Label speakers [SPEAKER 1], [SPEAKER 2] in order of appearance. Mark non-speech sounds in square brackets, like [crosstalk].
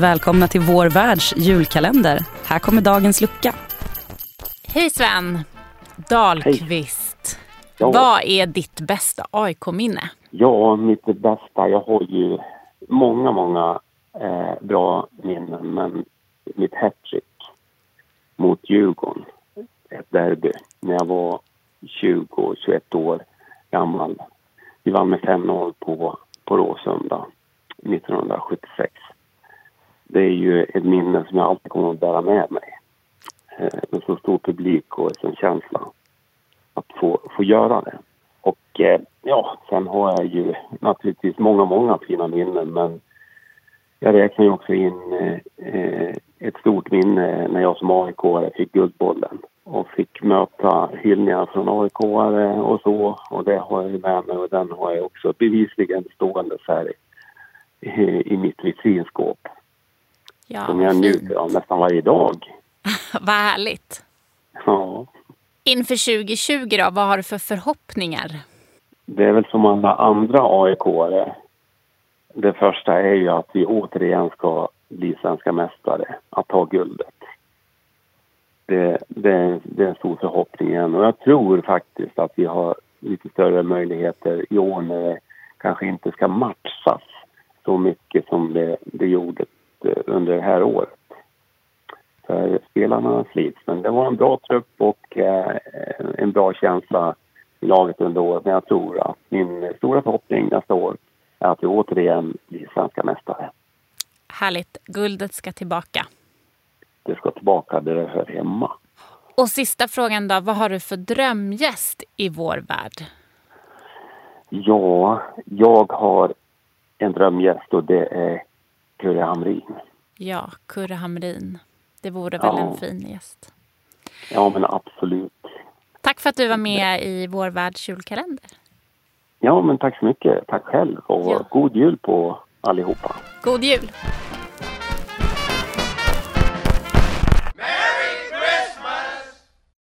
[SPEAKER 1] Välkomna till vår världs julkalender. Här kommer dagens lucka.
[SPEAKER 2] Hej Sven Dahlqvist.
[SPEAKER 3] Ja.
[SPEAKER 2] Vad är ditt bästa AIK-minne?
[SPEAKER 3] Ja, mitt bästa. Jag har ju många, många eh, bra minnen, men mitt hattrick mot Djurgården, ett derby, när jag var 20-21 år gammal. Vi vann med 5-0 på, på Råsunda 1976. Det är ju ett minne som jag alltid kommer att bära med mig. Eh, så stor publik och en sån känsla att få, få göra det. Och eh, ja, sen har jag ju naturligtvis många, många fina minnen men jag räknar ju också in eh, eh ett stort minne när jag som aik fick Guldbollen och fick möta hyllningar från aik och så. Och det har jag ju med mig och den har jag också bevisligen stående här i, eh, i mitt vitrinskåp.
[SPEAKER 2] Ja,
[SPEAKER 3] som jag njuter av nästan varje dag. [laughs]
[SPEAKER 2] Vad härligt.
[SPEAKER 3] Ja.
[SPEAKER 2] Inför 2020 då, vad har du för förhoppningar?
[SPEAKER 3] Det är väl som alla andra aik Det första är ju att vi återigen ska bli svenska mästare, att ta guldet. Det, det, det är en stor förhoppning igen och jag tror faktiskt att vi har lite större möjligheter i år när det kanske inte ska matchas så mycket som det, det gjorde under det här året. För spelarna slits, men det var en bra trupp och eh, en bra känsla i laget under året. Men jag tror att min stora förhoppning nästa år är att vi återigen blir svenska mästare.
[SPEAKER 2] Härligt. Guldet ska tillbaka.
[SPEAKER 3] Det ska tillbaka där det hör hemma.
[SPEAKER 2] Och sista frågan då, vad har du för drömgäst i vår värld?
[SPEAKER 3] Ja, jag har en drömgäst och det är Kurre Hamrin.
[SPEAKER 2] Ja, Kurre Hamrin. Det vore väl
[SPEAKER 3] Ja.
[SPEAKER 2] en fin gäst.
[SPEAKER 3] Ja, men absolut.
[SPEAKER 2] Tack för att du var med i vår världs julkalender.
[SPEAKER 3] Ja, men tack så mycket. Tack själv och
[SPEAKER 2] Ja.
[SPEAKER 3] god jul på allihopa.
[SPEAKER 2] God jul!